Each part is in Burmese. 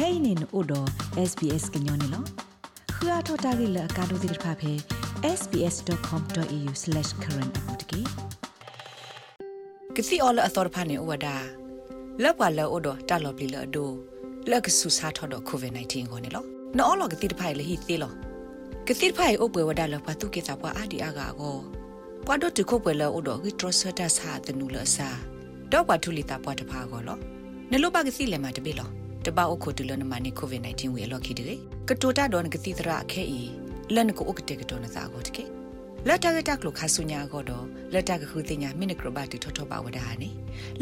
kainin odo sbs gnyone lo khua thota gi la ka do dir pha phe sbs.com.au/current apotki kisi all author pha ne owada lakwa la odo ta lo pli la do lak su sa tho do covid 19 ko ne lo no all ga ti de phai le hi te lo kisi phai o pwe wada la pa tu ke sa pwa adi aga go ပွားတော့တခုပွဲလောဥတော်ဂီထရဆတာစာတနူလစာတော့ပွားထူလီတာပွားတဖာကောလောနလုပါကစီလေမ တပိလောတပအုတ်ခုတူလနမနိကိုဗစ် -19 ဝေလော်ခီတေကတိုတာဒေါန်ကတိတရာအခဲဤလန်ကိုဥကတေကတောနစာကိုတကေလက်တကတကလခဆုညာကိုတော့လက်တကခုတင်ညာမိနကရဘတိထောထောပါဝဒဟာနေ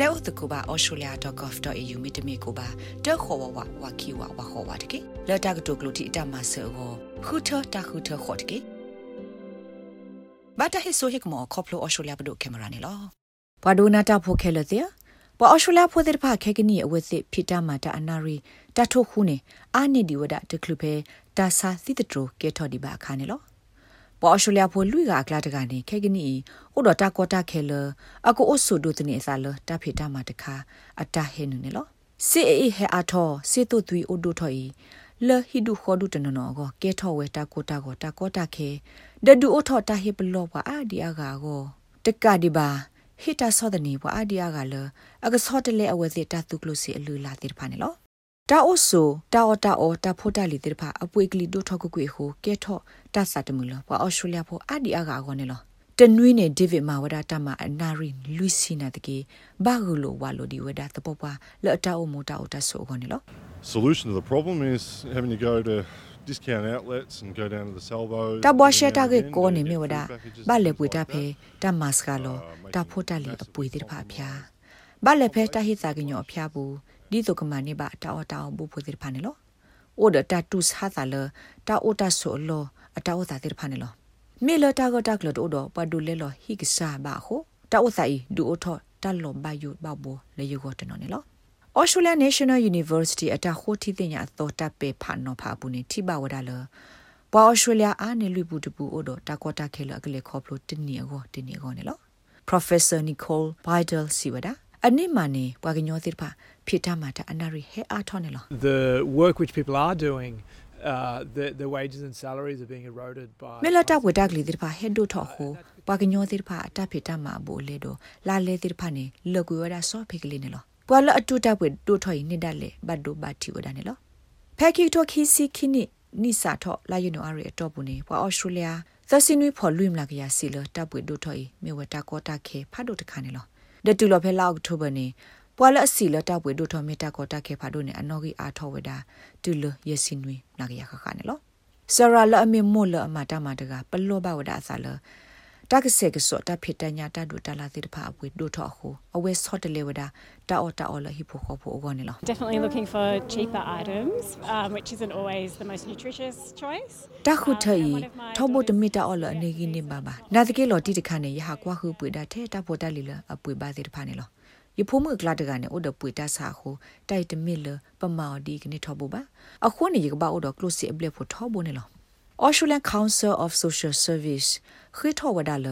လဲဥတကူပါ australia.gov.au မိတမီကိုပါတက်ခေါ်ဝဝဝခီဝဝခေါ်ဝတကေလက်တကတိုကလူတီအတမဆောကိုခုထတခုထခေါ်တကေဘာတဟိဆိုဟိကမောခေါပလို australia ဘဒုကင်မရာနေလောဘဝဒိုနာတာဖိုခဲလတဲ့ ပအော်ရှူလာဖိုတဲ့ဖာခဲကနီအဝစစ်ဖိတာမာတာအနာရီတထုခုနေအာနေဒီဝဒတကလူပဲတာစာသီတထရကေထော်ဒီဘာခါနေလောပအော်ရှူလာဖိုလူကအကလာတကနေခဲကနီဥဒတာကောတာခဲလအကိုအဆုဒုတနေစာလတဖိတာမာတခါအတာဟဲနနေလောစေအေဟဲအထောစေတုသွီဥဒုထော်ဤလဟိဒုခောဒုတနနောကိုကေထောဝဲတာကိုတာကိုတာကောတာခဲဒဒူအထောတာဟေပလောပါအာဒီအာဂါကိုတက်ကဒီဘာ ဟီတာဆောဒနီဘွာအဒီယာကလအကဆောတလေအဝဲစီတာတုကလုစီအလူလာတိဖာနေလောတာအိုဆိုတာအော်တာအော်တာဖိုတာလီတိဖာအပွေကလီဒိုထောက်ကွေဟိုကဲထော့တာဆတ်တမူလောဘွာအော်စတြေးလျဖိုအဒီယာကကောနေလောတနွေးနဲ့ဒေးဗစ်မာဝဒတာမအနာရီလူစီနာတကေဘာဂူလိုဝါလိုဒီဝဒတပပလော်တာအိုမိုတာအိုတာဆိုကောနေလော Solution to the problem is having to go to discount outlets and go down to the salvo တဘွားရှက်တာကေကိုနေမြဝဒဘာလေပွေတာဖေတမတ်စကလောတာဖို့တလီအပွေတိဖာဖျာဘာလေဖဲတဟိစာကညောဖျာဘူးဒီတုကမနေပါတောတောဘူဖွေတိဖာနေလောအိုဒတာတုစဟာသာလတာအိုတာဆိုလောအတောသာတိဖာနေလောမေလတာကတာကလတိုဒပဒူလေလောဟိကစာဘာခိုတာအိုဆိုင်ဒူအိုထောတလောဘယုဘဘောလေယုကိုတနော်နေလော Australia National University အတာခိုတီတင်ညာသောတပ်ပေဖာနော်ဖာဘူးနေထိပါဝဒါလပွာ Australia အားနေလူဘူးတပူအိုတော့တာကောတာခဲလအကလေခေါပလို့တင်းနေကိုတင်းနေကိုနေလော Professor Nicole Bidel Siwada အနစ်မနေပွာကညောသစ်ဖာဖြစ်တာမှာတအနာရီဟဲအားထောနေလော The work which people are doing uh the the wages and salaries are being eroded by မလတာဝဒကလီဒီဖာဟက်ဒိုထောခိုပွာကညောသစ်ဖာအ တဖြစ်တာမှာဘိုလေတော့လာလေသစ်ဖာနေလကွေဝဒါဆော့ဖိကလေးနေလောပွာလအတူတပ်ဝဲတိုးထော်ရင်နှစ်တက်လေဘတ်ဒိုဘတ်တီဝဒနေလောဖက်ကီတိုခီစီခီနိနိစာထော့လာယူနိုအရီအတော့ဘူးနေပွာအော်စတြေးလျသစီနွေဖော်လွိမလာကရစီလတပ်ပွေဒိုထော်ဤမြေဝတာကောတာခဲဖတ်ဒိုတခါနေလောဒတူလောဖဲလောက်ထိုးဘနေပွာလအစီလတပ်ပွေဒိုထော်မေတာကောတာခဲဖတ်ဒိုနေအနော်ကြီးအာထောဝဒါတူလရစီနွေလာကရခခနေလောဆရာလအမေမိုလအမတာမတကပလောဘဝဒါအစလ တကစေကစောတဖိတညာတဒုတလာတိတဖာအပွေဒိုထောခုအဝဲဆော့တလေဝဒတာအော်တာအော်လဟိဖိုခေါဖိုအောနေလော Definitely looking for cheaper items um, which isn't always the most nutritious choice တခုထေထောဘတမီတာအော်လအနေကြီးနေပါပါနာတကေလောတိတခါနေရဟာကွာခုပွေတာထဲတဖို့တက်လီလအပွေပါတိတဖာနေလောယဖိုးမကလာတကနေအိုဒပွေတာစာခုတိုက်တမီလပမော်ဒီကနေထောဘပါအခုနေရကပါအိုဒကလုစီအပလက်ဖို့ထောဘနေလော Australian Council of Social Service ခိထောဝဒါလ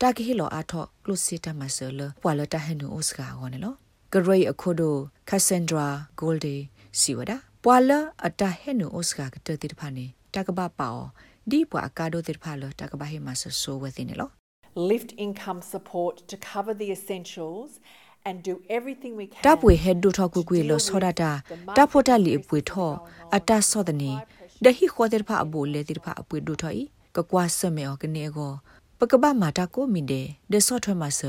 တာကိဟီလောအာထောကလုစီတမဆလပွာလတာဟနူအိုစကာဟောနေလောဂရိတ်အခုဒိုကဆန်ဒရာဂိုလ်ဒီစီဝဒါပွာလအတာဟနူအိုစကာကတတိတဖာနေတကဘာပါအောဒီပွာကာဒိုတိတဖာလတကဘာဟီမဆဆိုဝသိနေလော lift income support to cover the essentials and do everything we can တပွေဟက်ဒိုထောကူကွေလောဆောဒတာတဖို့တလီအပွေထောအတာဆောဒနေ ဒဟီခေါ်တဲ့ဖာအဘူလေတဲ့ဖာအပွေဒိုထော်ဤကကွာဆမေောကနေကိုပကပမာတာကိုမီဒေဒေဆော့ထွဲမှာဆ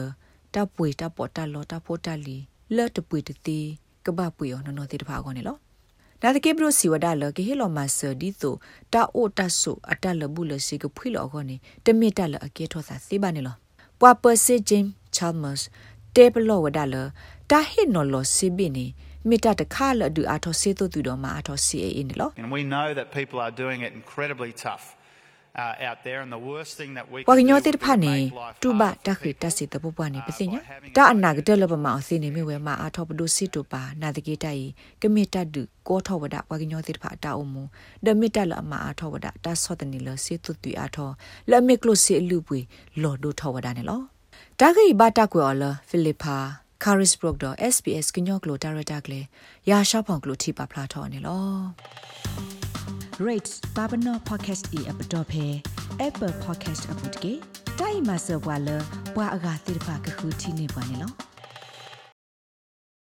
တပွေတပေါ်တလောတဖို့တလီလော့တပွေတတိကပပွေရောနော်တဲ့ဖာကောနေလောဒါတကေဘရစီဝဒါလကေဟီလောမဆဒီတိုတာအိုတဆုအတလဘူးလစီကဖွေလောကောနေတမီတလအကေထောသာစေပါနေလောပွာပစီဂျင်းချာမတ်တေဘလောဝဒါလတာဟီနော်လောစီဘီနီ မေတ္တာတခါလဒူအာထောစေတုတူတော်မှာအာထော CAA နေလော And we know that people are doing it incredibly tough uh, out there and the worst thing that we ဝါက can ညော do တိဖာ would နေ make life တူဘ hard တ for ခိတ people. စီတပပနေပစညာတာအနာကတလပမအစနေမြဝဲမှာအာထောပဒုစီတူပါနာတကေတိုင်ကမေတ္တဒုကောထောဝဒဝါကညောတိဖာတာအမူဒမေတ္တလအမအာထောဝဒတာဆောတနေလစေတုတူအာထောလမေကလုစီလူပွေလော်ဒိုထောဝဒနေလောတာဂိဘတာကွေော်လဖိလစ်ပါ Carisbrook တော့ SBS ကညော့ကလိုဒါရတာကလေးရာရှောက်ဖောင်ကလိုထိပါဖလာထော်နေလော rate babano podcast e app dot phe apple podcast app dot ke dai ma se wa le wa aga tir pa ka khu thi ne ba ne lo